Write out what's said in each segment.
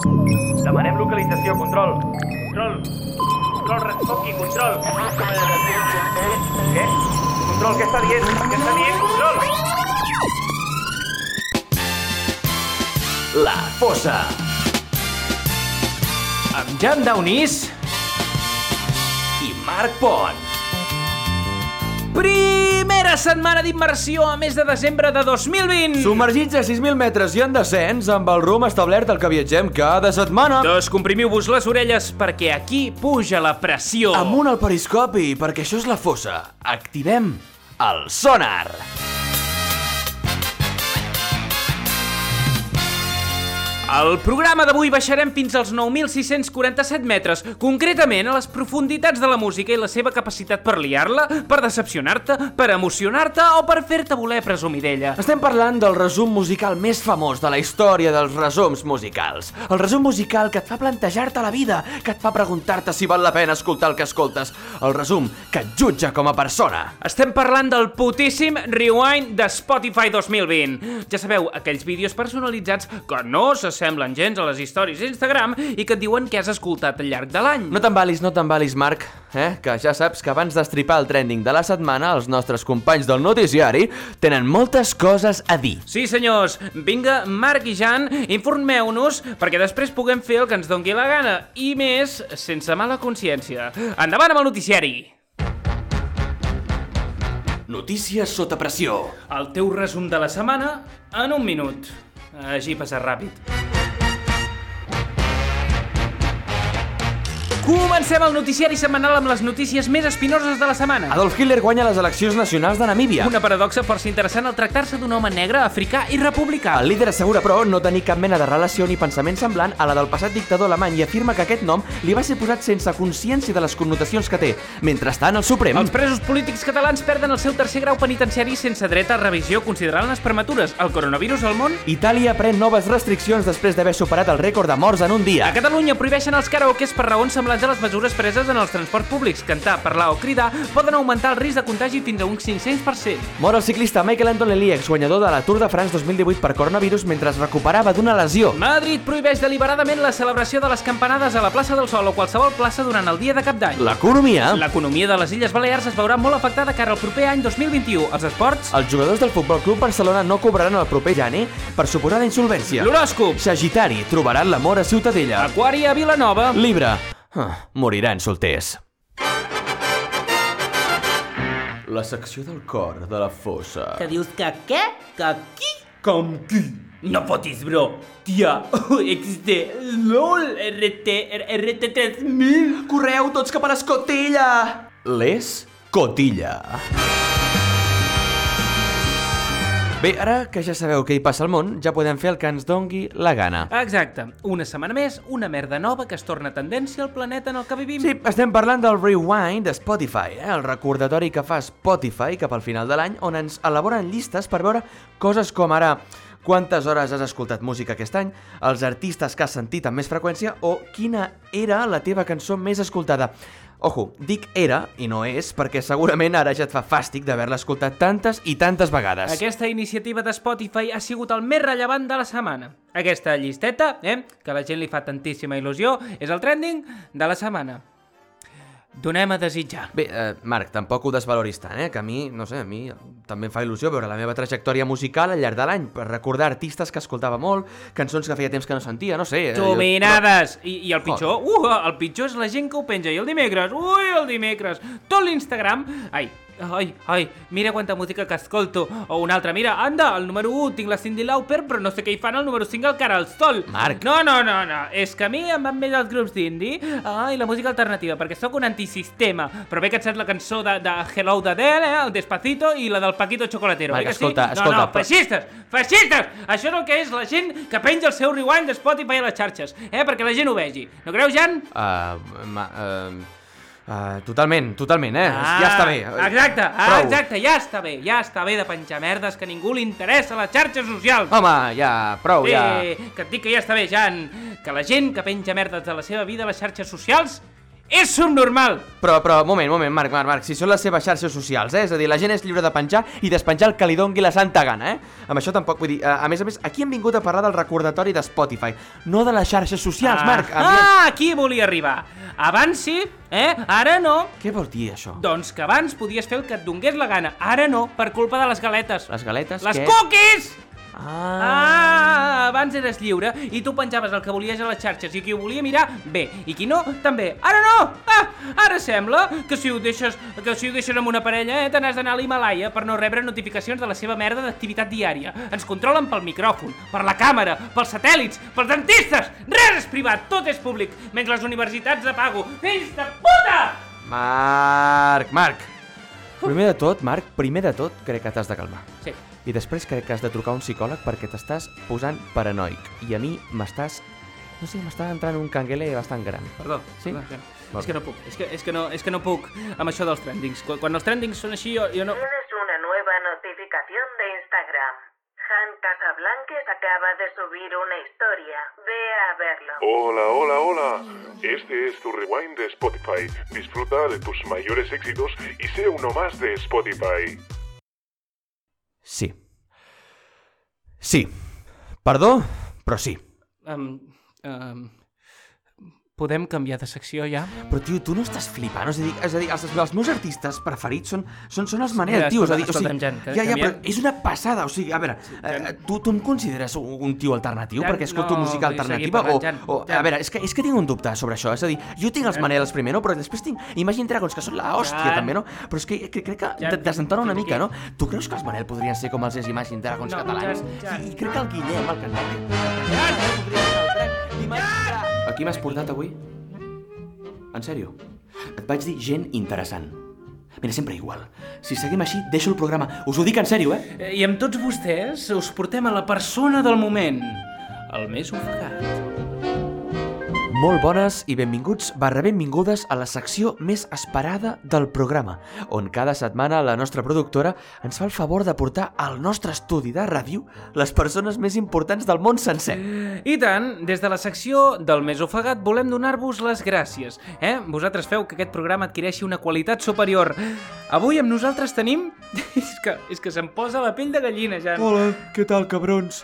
Demanem localització, control. Control. Control, responqui, control. Què? Control, què està dient? Què està dient, control? La fossa. Amb Jan Daunís i Marc Pont. Primera setmana d'immersió a mes de desembre de 2020. Submergits a 6.000 metres i en descens amb el rumb establert al que viatgem cada setmana. Descomprimiu-vos les orelles perquè aquí puja la pressió. Amunt al periscopi, perquè això és la fossa. Activem el sonar. Al programa d'avui baixarem fins als 9.647 metres, concretament a les profunditats de la música i la seva capacitat per liar-la, per decepcionar-te, per emocionar-te o per fer-te voler presumir d'ella. Estem parlant del resum musical més famós de la història dels resums musicals. El resum musical que et fa plantejar-te la vida, que et fa preguntar-te si val la pena escoltar el que escoltes. El resum que et jutja com a persona. Estem parlant del putíssim Rewind de Spotify 2020. Ja sabeu, aquells vídeos personalitzats que no s'assemblen gens a les històries d'Instagram i que et diuen què has escoltat al llarg de l'any. No t'embalis, no t'embalis, Marc, eh? que ja saps que abans d'estripar el trending de la setmana, els nostres companys del noticiari tenen moltes coses a dir. Sí, senyors, vinga, Marc i Jan, informeu-nos perquè després puguem fer el que ens dongui la gana i més sense mala consciència. Endavant amb el noticiari! Notícies sota pressió. El teu resum de la setmana en un minut. Així passa ràpid. Comencem el noticiari setmanal amb les notícies més espinoses de la setmana. Adolf Hitler guanya les eleccions nacionals de Namíbia. Una paradoxa força interessant al tractar-se d'un home negre, africà i republicà. El líder assegura, però, no tenir cap mena de relació ni pensament semblant a la del passat dictador alemany i afirma que aquest nom li va ser posat sense consciència de les connotacions que té. Mentrestant, el Suprem... Els presos polítics catalans perden el seu tercer grau penitenciari sense dret a revisió considerant les prematures. El coronavirus al món... Itàlia pren noves restriccions després d'haver superat el rècord de morts en un dia. A Catalunya prohibeixen els karaokes per raons semblants a les mesures preses en els transports públics. Cantar, parlar o cridar poden augmentar el risc de contagi fins a un 500%. Mor el ciclista Michael Anton Lely, exguanyador de la Tour de France 2018 per coronavirus mentre es recuperava d'una lesió. Madrid prohibeix deliberadament la celebració de les campanades a la plaça del Sol o qualsevol plaça durant el dia de cap d'any. L'economia... L'economia de les Illes Balears es veurà molt afectada cara al proper any 2021. Els esports... Els jugadors del Futbol Club Barcelona no cobraran el proper gener per suposada insolvència. L'horòscop... Sagitari trobaran l'amor a Ciutadella. Aquari a Vilanova... Libra... Ah, moriran solters. La secció del cor de la fossa. Que dius que què? Que qui? Com qui? No fotis, bro. Tia, existe LOL RT, RT 3000. Correu tots cap a l'escotilla! Les Cotilla. Bé, ara que ja sabeu què hi passa al món, ja podem fer el que ens dongui la gana. Exacte. Una setmana més, una merda nova que es torna tendència al planeta en el que vivim. Sí, estem parlant del Rewind de Spotify, eh? el recordatori que fa Spotify cap al final de l'any, on ens elaboren llistes per veure coses com ara quantes hores has escoltat música aquest any, els artistes que has sentit amb més freqüència o quina era la teva cançó més escoltada. Ojo, dic era i no és perquè segurament ara ja et fa fàstic d'haver-la escoltat tantes i tantes vegades. Aquesta iniciativa de Spotify ha sigut el més rellevant de la setmana. Aquesta llisteta, eh, que a la gent li fa tantíssima il·lusió, és el trending de la setmana. Donem a desitjar. Bé, eh, Marc, tampoc ho desvaloris tant, eh? Que a mi, no sé, a mi també em fa il·lusió veure la meva trajectòria musical al llarg de l'any, per recordar artistes que escoltava molt, cançons que feia temps que no sentia, no sé... eh, Dominades! I, I el pitjor, uh, el pitjor és la gent que ho penja. I el dimecres, ui, el dimecres, tot l'Instagram... Ai, ai, ai, mira quanta música que escolto. O un altre, mira, anda, el número 1 tinc la Cindy Lauper, però no sé què hi fan al número 5 al cara al sol. Marc. No, no, no, no, és que a mi em van més els grups d'indie ah, i la música alternativa, perquè sóc un antisistema. Però bé que et saps la cançó de, de Hello de Adele, eh, el Despacito i la del Paquito Chocolatero. Marc, que escolta, sí? escolta, No, no, però- feixistes, feixistes! Això és el que és la gent que penja el seu rewind de Spotify a les xarxes, eh, perquè la gent ho vegi. No creus, Jan? Uh, ma, uh, uh, totalment, totalment, eh? ja està bé. Exacte, ah, Prou. exacte, ja està bé, ja està bé de penjar merdes que ningú li interessa a les xarxes socials. Home, ja, prou, Sí, ja... que et dic que ja està bé, Jan, que la gent que penja merdes de la seva vida a les xarxes socials És subnormal! Però, però, moment, moment, Marc, Marc, Marc, si són les seves xarxes socials, eh? És a dir, la gent és lliure de penjar i despenjar el que li dongui la santa gana, eh? Amb això tampoc, vull dir, eh, a més a més, aquí hem vingut a parlar del recordatori de Spotify, no de les xarxes socials, Marc. Ah, aviam. ah, aquí volia arribar. Abans sí, eh? Ara no. Què vol dir, això? Doncs que abans podies fer el que et dongués la gana. Ara no, per culpa de les galetes. Les galetes, Les què? cookies! Ah, Ah, abans eres lliure i tu penjaves el que volies a les xarxes i qui ho volia mirar, bé, i qui no, també. Ara no! Ah, ara sembla que si ho deixes, que si ho deixes amb una parella, eh, te n'has d'anar a l'Himalaya per no rebre notificacions de la seva merda d'activitat diària. Ens controlen pel micròfon, per la càmera, pels satèl·lits, pels dentistes! Res és privat, tot és públic, menys les universitats de pago. Fills de puta! Marc, Marc. Primer de tot, Marc, primer de tot, crec que t'has de calmar. Sí, I després crec que has de trucar a un psicòleg perquè t'estàs posant paranoic. I a mi m'estàs... No sé, m'està entrant un canguele bastant gran. Perdó. Sí? perdó. És que no puc, és que, és, que no, és que no puc amb això dels trendings. Quan, quan els trendings són així, jo, jo no... Tienes una nueva notificación de Instagram. Han Casablanques acaba de subir una historia. Ve a verlo. Hola, hola, hola. Este es tu rewind de Spotify. Disfruta de tus mayores éxitos y sé uno más de Spotify. Sí. Sí. Perdó, però sí. Um, um, podem canviar de secció ja? Però, tio, tu no estàs flipant? És a dir, és a dir els, els meus artistes preferits són, són, són els Manel, tio. És a dir, o sigui, que ja, ja, però és una passada. O sigui, a veure, eh, tu, tu em consideres un, tio alternatiu Jan, perquè escolto no, música alternativa? o, o, a veure, és que, és que tinc un dubte sobre això. És a dir, jo tinc els Manels primer, no? Però després tinc Imagine Dragons, que són la hòstia, també, no? Però és que, crec que desentona una mica, no? Tu creus que els Manel podrien ser com els Imagine Dragons catalans? I, crec que el Guillem, el cantant... Podria ser el A qui m'has portat avui? En sèrio? Et vaig dir gent interessant. Mira, sempre igual. Si seguim així, deixo el programa. Us ho dic en sèrio, eh? Eh, I amb tots vostès us portem a la persona del moment, el més ofegat. Molt bones i benvinguts barra benvingudes a la secció més esperada del programa, on cada setmana la nostra productora ens fa el favor de portar al nostre estudi de ràdio les persones més importants del món sencer. I tant, des de la secció del més ofegat volem donar-vos les gràcies. Eh? Vosaltres feu que aquest programa adquireixi una qualitat superior. Avui amb nosaltres tenim... és que, és que se'm posa la pell de gallina, ja. Hola, què tal, cabrons?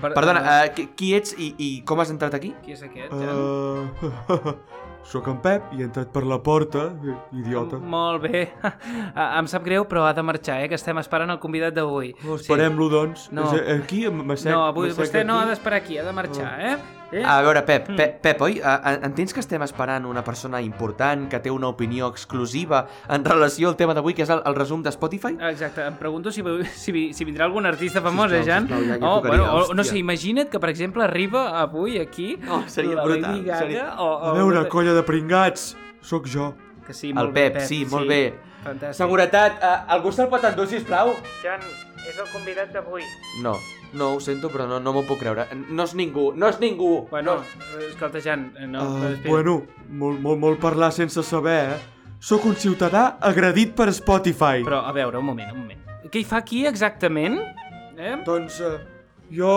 Per, Perdona, eh, uh, qui, qui ets i, i com has entrat aquí? Qui és aquest, Jan? Uh, sóc en Pep i he entrat per la porta, idiota. Molt bé. Ah, em sap greu, però ha de marxar, eh? Que estem esperant el convidat d'avui. Oh, Esperem-lo, doncs. No. Aquí, m'assec. No, avui vostè no ha aquí. d'esperar aquí, ha de marxar, eh? Eh? A veure, Pep, Pep, Pep oi? Entens que estem esperant una persona important que té una opinió exclusiva en relació al tema d'avui, que és el, el resum de Spotify? Exacte, em pregunto si, si, si vindrà algun artista famós, eh, Jan? sisplau, ja, ja oh, tocaria, bueno, o, no hòstia. sé, imagina't que, per exemple, arriba avui aquí Oh, seria la brutal, Lady Gaga, seria- o, o, A veure, colla de pringats, sóc jo. Que sí, El molt bé, Pep, sí, molt bé. Fantàstic. Seguretat, uh, algú se'l pot endur, sisplau? Jan, és el convidat d'avui. No, no ho sento, però no, no m'ho puc creure. No és ningú, no és ningú! Bueno, escolta, Jan, no... Uh, bueno, molt, molt, molt parlar sense saber, eh? Sóc un ciutadà agredit per Spotify. Però, a veure, un moment, un moment. Què hi fa aquí exactament? Eh? Doncs uh, jo...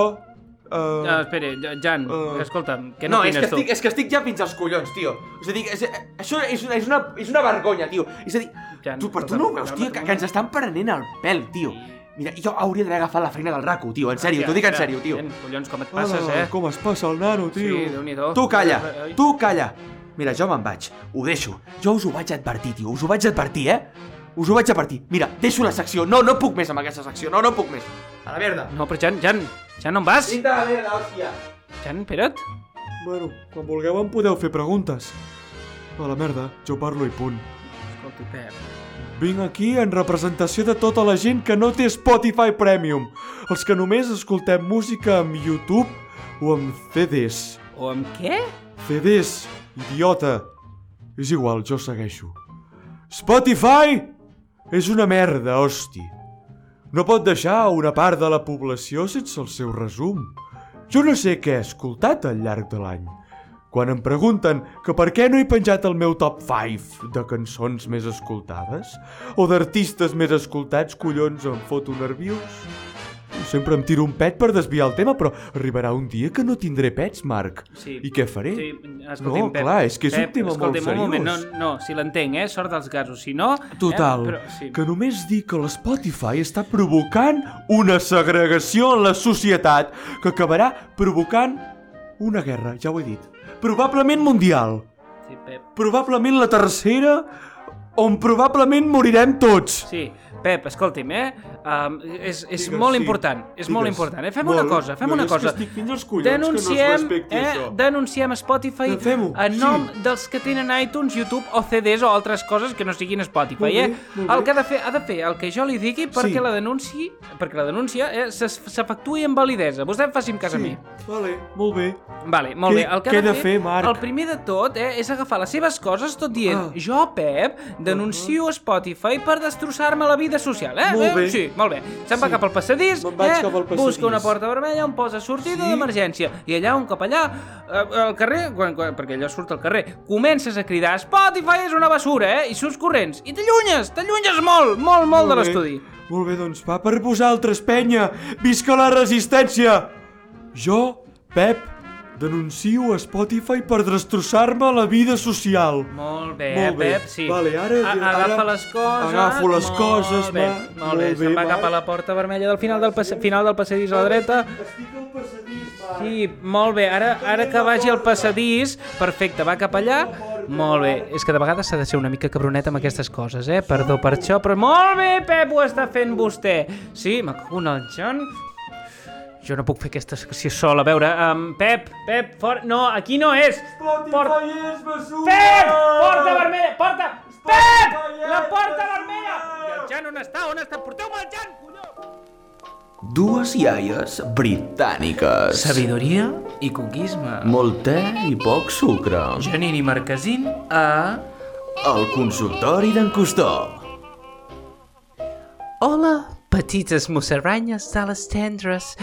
Uh, Ah, espera, Jan, Uh. escolta'm, què No, és que, tu? estic, és que estic ja fins als collons, tio. És a dir, és, això és una, és, una, és una vergonya, tio. És a dir, Jan, tu, però tu no ho veus, tio, que, que ens estan prenent el pèl, tio. Mira, jo hauria d'haver agafat la feina del raco, tio, en sèrio, t'ho dic en sèrio, tio. Collons, com et passes, eh? Com es passa el nano, tio. Sí, Déu-n'hi-do. Tu calla, tu calla. Mira, jo me'n vaig, ho deixo. Jo us ho vaig advertir, tio, us ho vaig advertir, eh? Us ho vaig advertir. Mira, deixo la secció. No, no puc més amb aquesta secció, no, no puc més. A la merda. No, però Jan, Jan, Jan, on vas? Vinga, a la merda, hòstia. Jan, espera't. Bueno, quan vulgueu em podeu fer preguntes. A la merda, jo parlo i punt. Escolta, Pep. Vinc aquí en representació de tota la gent que no té Spotify Premium. Els que només escoltem música amb YouTube o amb CDs. O amb què? CDs, idiota. És igual, jo segueixo. Spotify és una merda, hosti. No pot deixar una part de la població sense el seu resum. Jo no sé què he escoltat al llarg de l'any. Quan em pregunten que per què no he penjat el meu top 5 de cançons més escoltades o d'artistes més escoltats, collons, em foto nerviós. sempre em tiro un pet per desviar el tema, però arribarà un dia que no tindré pets, Marc. Sí. I què faré? Sí, escolti'm, no, Pep, clar, és que és Pep, un tema molt seriós. un moment, no, no, si l'entenc, eh? Sort dels gasos, si no... Total, Eh? Però, sí. que només dir que l'Spotify està provocant una segregació en la societat que acabarà provocant una guerra, ja ho he dit. Probablement mundial. sí, Pep. Probablement la tercera, on probablement morirem tots. Sí, Pep, escolti'm, eh? Um, és és Digues, molt sí, important, és digues. molt important. Eh? Fem Molt. una cosa, fem No, una que cosa. estic fins als collons que no es denunciem, eh? això. Denunciem Spotify fem-ho, en sí. nom dels que tenen iTunes, YouTube o CDs o altres coses que no siguin Spotify, Molt bé, eh? molt El bé. que ha de fer, ha de fer el que jo li digui perquè Sí. la denunci, perquè la denúncia eh, s'efectuï amb validesa. Vostè em faci cas a mi. vale, molt bé. Vale, molt Què- bé. El que què ha de fer, Marc? El primer de tot eh, és agafar les seves coses tot dient Ah. jo, Pep, denuncio Spotify per destrossar-me la vida social, eh? Molt eh? bé. Sí, molt bé. Se'n va Sí. cap al passadís, vaig eh? cap al passadís. busca una porta vermella on posa sortida Sí. d'emergència. I allà, un cop allà, eh, al carrer, quan, quan, perquè allò surt al carrer, comences a cridar Spotify és una basura, eh? I surts corrents. I t'allunyes, t'allunyes molt, molt, molt, de bé. l'estudi. Molt bé, doncs va per vosaltres, penya! Visca la resistència! Jo, Pep, denuncio a Spotify per destrossar-me la vida social. Molt bé, Molt bé. Pep, sí. Vale, ara- A Agafa ara les coses. agafo les molt coses, bé, va. Molt bé, Molt se'n bé, va cap va. a la porta vermella del final del, pas final del passadís a la dreta. Estic al passadís, va. Sí, molt bé. Ara, ara que vagi al passadís, perfecte, va cap allà. Molt bé. És que de vegades s'ha de ser una mica cabronet amb aquestes coses, eh? Perdó per això, però molt bé, Pep, ho està fent vostè. Sí, me cago en el John. Jo no puc fer aquesta secció sol. A veure, um, Pep, Pep, fora... No, aquí no és. Spotify és basura! Pep! Porta vermella! Porta! Pep! Spotify La és porta basura! vermella! I el Jan on està? On està? Porteu-me el Jan, colló! Dues iaies britàniques. Sabidoria i coquisme. Molt te i poc sucre. Janine i Marquesín a... El consultori d'en Costó. Hola, petites musaranyes de les tendres.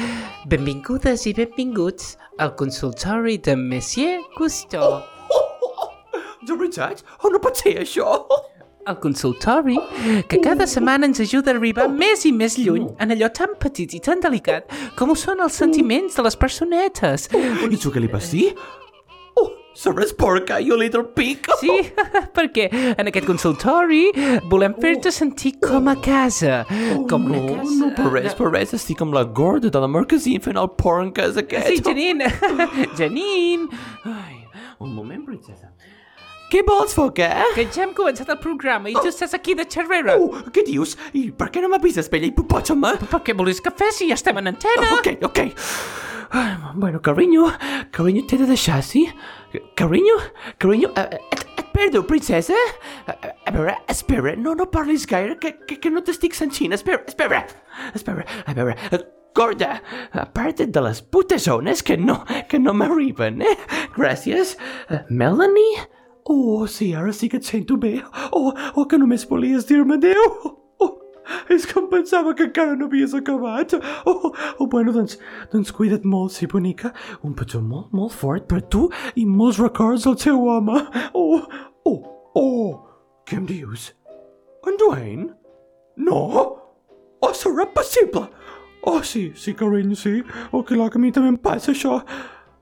Benvingudes i benvinguts al consultori de Monsieur Cousteau. De veritat? Oh, no pot ser això? El consultori que cada setmana ens ajuda a arribar més i més lluny en allò tan petit i tan delicat com ho són els sentiments de les personetes. I tu què li vas dir? Oh, seràs porca, you little pig. Sí, perquè en aquest consultori volem fer-te sentir com a casa. Com una No, casa... no, per res, per res, estic amb la gorda de la Marquesine fent el porn que és aquest. Sí, Janine. Janine. Ai, un moment, princesa. Què vols, foca? Que ja hem començat el programa i tu estàs aquí de xerrera. Oh, què dius? I per què no m'avises, bella hipopòtama? Per què volis cafè si ja estem en antena? Ok, ok. Bueno, carinyo, carinyo, t'he de deixar, sí? Carinyo, carinyo, eh, et, et perdo, princesa? A, a, a espera, no, no parlis gaire, que, que, que no t'estic sentint, espera, espera, espera, a veure, eh, gorda, aparta't de les putes ones que no, que no m'arriben, eh? Gràcies. Eh, Melanie? Oh, sí, ara sí que et sento bé. Oh, oh que només volies dir-me adéu. És que em pensava que encara no havies acabat. Oh, oh bueno, doncs, doncs cuida't molt, sí, bonica. Un petó molt, molt fort per tu i molts records al teu home. Oh, oh, oh, què em dius? En Dwayne? No? Oh, serà possible? Oh, sí, sí, carinyo, sí. Oh, que clar que a mi també em passa això.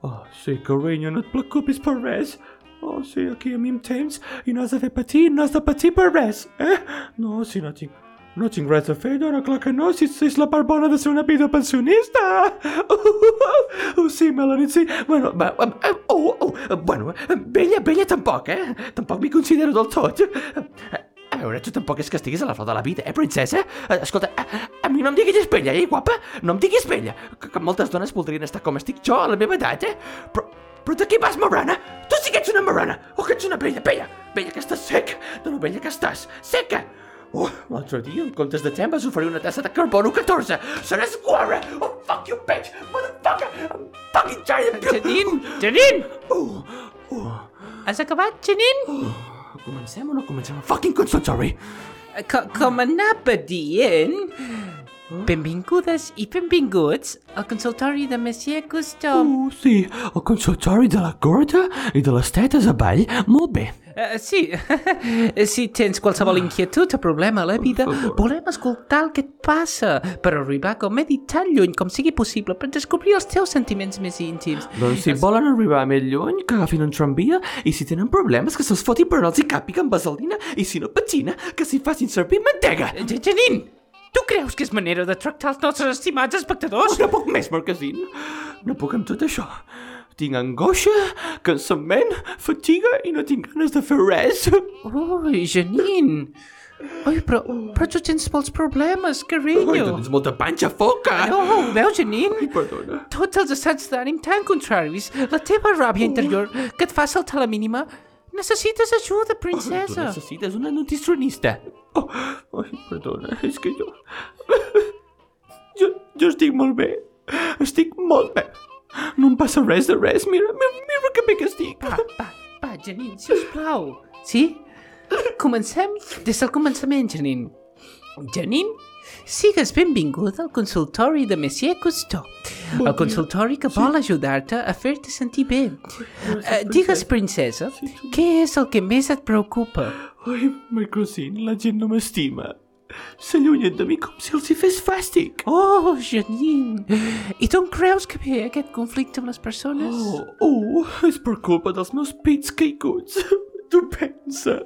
Oh, sí, carinyo, no et preocupis per res. Oh, sí, aquí a mi em tens i no has de fer patir, no has de patir per res, eh? No, sí, no tinc... No tinc res a dona, clar que no, si és la part bona de ser una vida pensionista. Oh, oh, sí, Melanie, sí. Bueno, va, eh, eh, oh, oh, eh, bueno, eh, bella, bella tampoc, eh? Tampoc m'hi considero del tot. A veure, tu tampoc és que estiguis a la flor de la vida, eh, princesa? Eh, Escolta, a, a mi no em diguis bella, eh, guapa? No em diguis bella, que, que moltes dones voldrien estar com estic jo a la meva edat, eh? Però, però de què vas, marrana? Tu sí que ets una marrana! O que ets una bella, bella! Bella que estàs sec! De lo bella que estàs! Seca! Oh, l'altre dia, en comptes de te, em vas oferir una tassa de carbono 14! Seràs guarra! Oh, fuck you, bitch! Motherfucker! I'm fucking giant! Janine, Janine! Oh, oh, Has acabat, Janine? comencem o no comencem? Fucking consultory! Co com anava dient... Benvingudes i benvinguts al consultori de Monsieur Cousteau. Oh, sí, el consultori de la gorda i de les tetes avall. Molt bé. Uh, sí, si tens qualsevol inquietud o problema a la vida, volem escoltar el que et passa per arribar com he dit tan lluny com sigui possible per descobrir els teus sentiments més íntims. Doncs si volen arribar més lluny, que agafin un tramvia i si tenen problemes que se'ls fotin però no els hi càpiga amb vaselina i si no petxina, que s'hi facin servir mantega. Ja- Janine, tu creus que és manera de tractar els nostres estimats espectadors? No puc més, Marquesin. No puc amb tot això. Tinc angoixa, cansament, fatiga i no tinc ganes de fer res. Ui, Janine. Ui, però, però tu tens molts problemes, Ai, carinyo. tens molta panxa foca. No, ho veus, Janine? Perdona. Tots els estats d'ànim tan contraris, la teva ràbia interior que et fa saltar la mínima, necessites ajuda, Tu princesa. necessites una nutricionista. Oh, ai, perdona, és que jo... jo... Jo estic molt bé. Estic molt bé. No em passa res de res. Mira, mira, mira que bé que estic. Va, va, va, Janine, sisplau. Sí? Comencem des del començament, Janine. Janine, sigues benvinguda al consultori de Monsieur Cousteau. El consultori que vol ajudar-te a fer-te sentir bé. Eh, digues, princesa, què és el que més et preocupa? Ai, Marcosín, la gent no m'estima. S'allunyen de mi com si els hi fes fàstic. Oh, Janine! I d'on creus que ve aquest conflicte amb les persones? Oh, oh, és per culpa dels meus pits caiguts. Tu pensa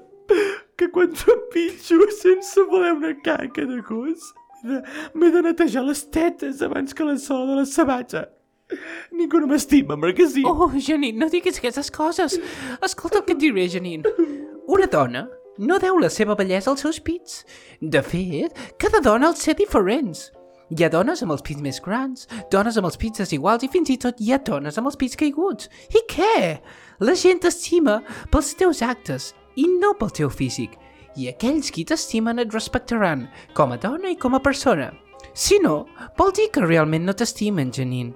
que quan trepitjo sense voler una caca de gos, m'he de, netejar les tetes abans que la sola de la sabatja. Ningú no m'estima, Marquesí. Oh, Janine, no diguis aquestes coses. Escolta el que et diré, Janine. Una dona no deu la seva bellesa als seus pits. De fet, cada dona els té diferents. Hi ha dones amb els pits més grans, dones amb els pits desiguals i fins i tot hi ha dones amb els pits caiguts. I què? La gent t'estima pels teus actes i no pel teu físic. I aquells qui t'estimen et respectaran, com a dona i com a persona. Si no, vol dir que realment no t'estimen, Janine.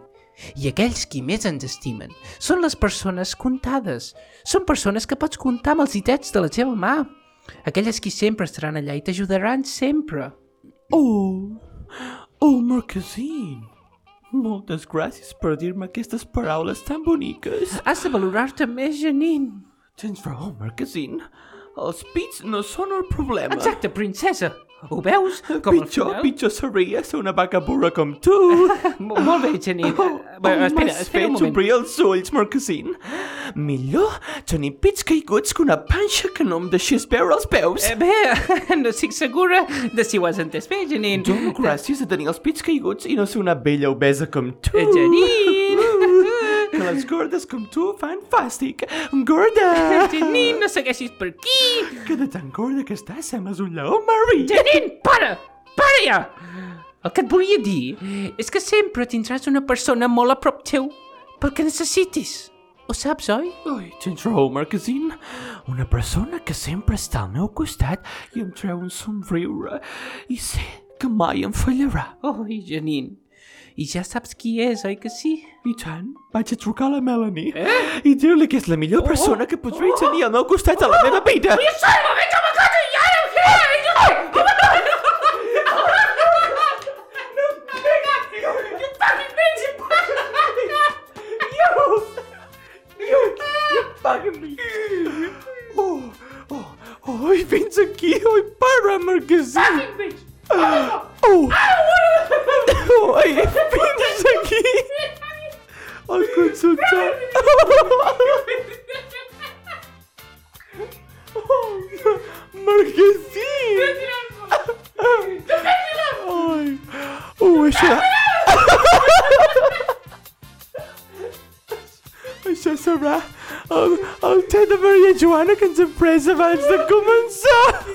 I aquells qui més ens estimen són les persones comptades. Són persones que pots comptar amb els ditets de la teva mà. Aquelles qui sempre estaran allà i t'ajudaran sempre. Oh, oh, Marquesín. Moltes gràcies per dir-me aquestes paraules tan boniques. Has de valorar-te més, Janine. Tens raó, Marquesín. Els pits no són el problema. Exacte, princesa. Ho veus? Com pitjor, final... pitjor seria ser una vaca burra com tu. Mo- Molt bé, Janine. Oh, oh, espera, espera un moment. obrir els ulls, Marquesín. Millor tenir pits caiguts que una panxa que no em deixés veure els peus. Eh, bé, no estic segura de si ho has entès bé, Janine. Dono gràcies a tenir els pits caiguts i no ser una vella obesa com tu. Eh, Janine! Les gordes com tu fan fàstic. Gorda! Janine, no segueixis per aquí! Que de tan gorda que estàs sembles un lleó marí. Janine, para! Para ja! El que et volia dir és que sempre tindràs una persona molt a prop teu pel que necessitis. Ho saps, oi? Ai, tens raó, Marquesín. Una persona que sempre està al meu costat i em treu un somriure i sé que mai em fallarà. Oi, Janine. I ja saps qui és, oi que sí? I tant, vaig a trucar a la Melanie eh? i dir-li que és la millor persona que podré tenir al meu costat a la meva vida. Oh, oh, oh, i fins aquí, oi, para, Marquesín. Oh, oh, ai, fins aquí. El consultor. Oh, Marquesín. Ai, oh, això... Això serà el, el te de Maria Joana que ens hem pres abans de començar.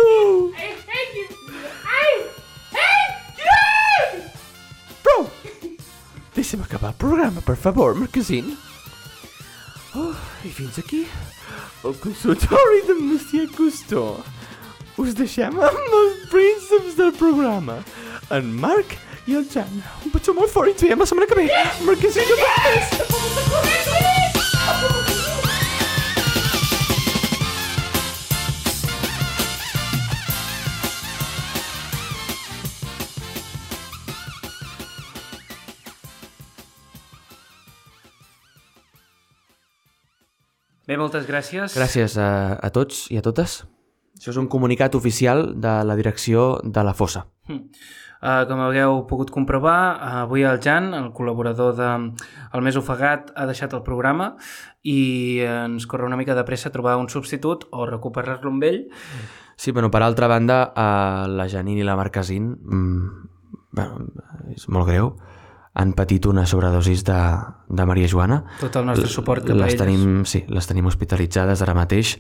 Programa, per favor, Marquesín. Oh, I fins aquí el consultori de Monsieur Cousteau. Us deixem amb els prínceps del programa, en Marc i el Jan. Un petó molt fort i ens veiem la setmana que ve. Marquesín, no pot Bé, moltes gràcies. Gràcies a, a tots i a totes. Això és un comunicat oficial de la direcció de la fossa. Uh, com hagueu pogut comprovar, uh, avui el Jan, el col·laborador de El Més Ofegat, ha deixat el programa i ens corre una mica de pressa trobar un substitut o recuperar-lo amb ell. Sí, bueno, per altra banda, eh, la Janine i la Marquesín, mm, bueno, és molt greu, han patit una sobredosis de, de Maria Joana. Tot el nostre suport cap a les elles. tenim, sí, les tenim hospitalitzades ara mateix.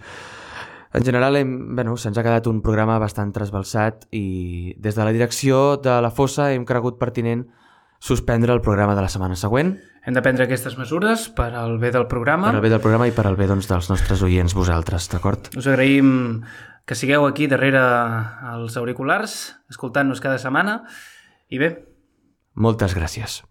En general, hem, bueno, se'ns ha quedat un programa bastant trasbalsat i des de la direcció de la fossa hem cregut pertinent suspendre el programa de la setmana següent Hem de prendre aquestes mesures per al bé del programa. per al bé del programa i per al bé doncs, dels nostres oients vosaltres, d'acord? Us agraïm que sigueu aquí darrere els auriculars, escoltant-nos cada setmana. I bé, Moltes gràcies.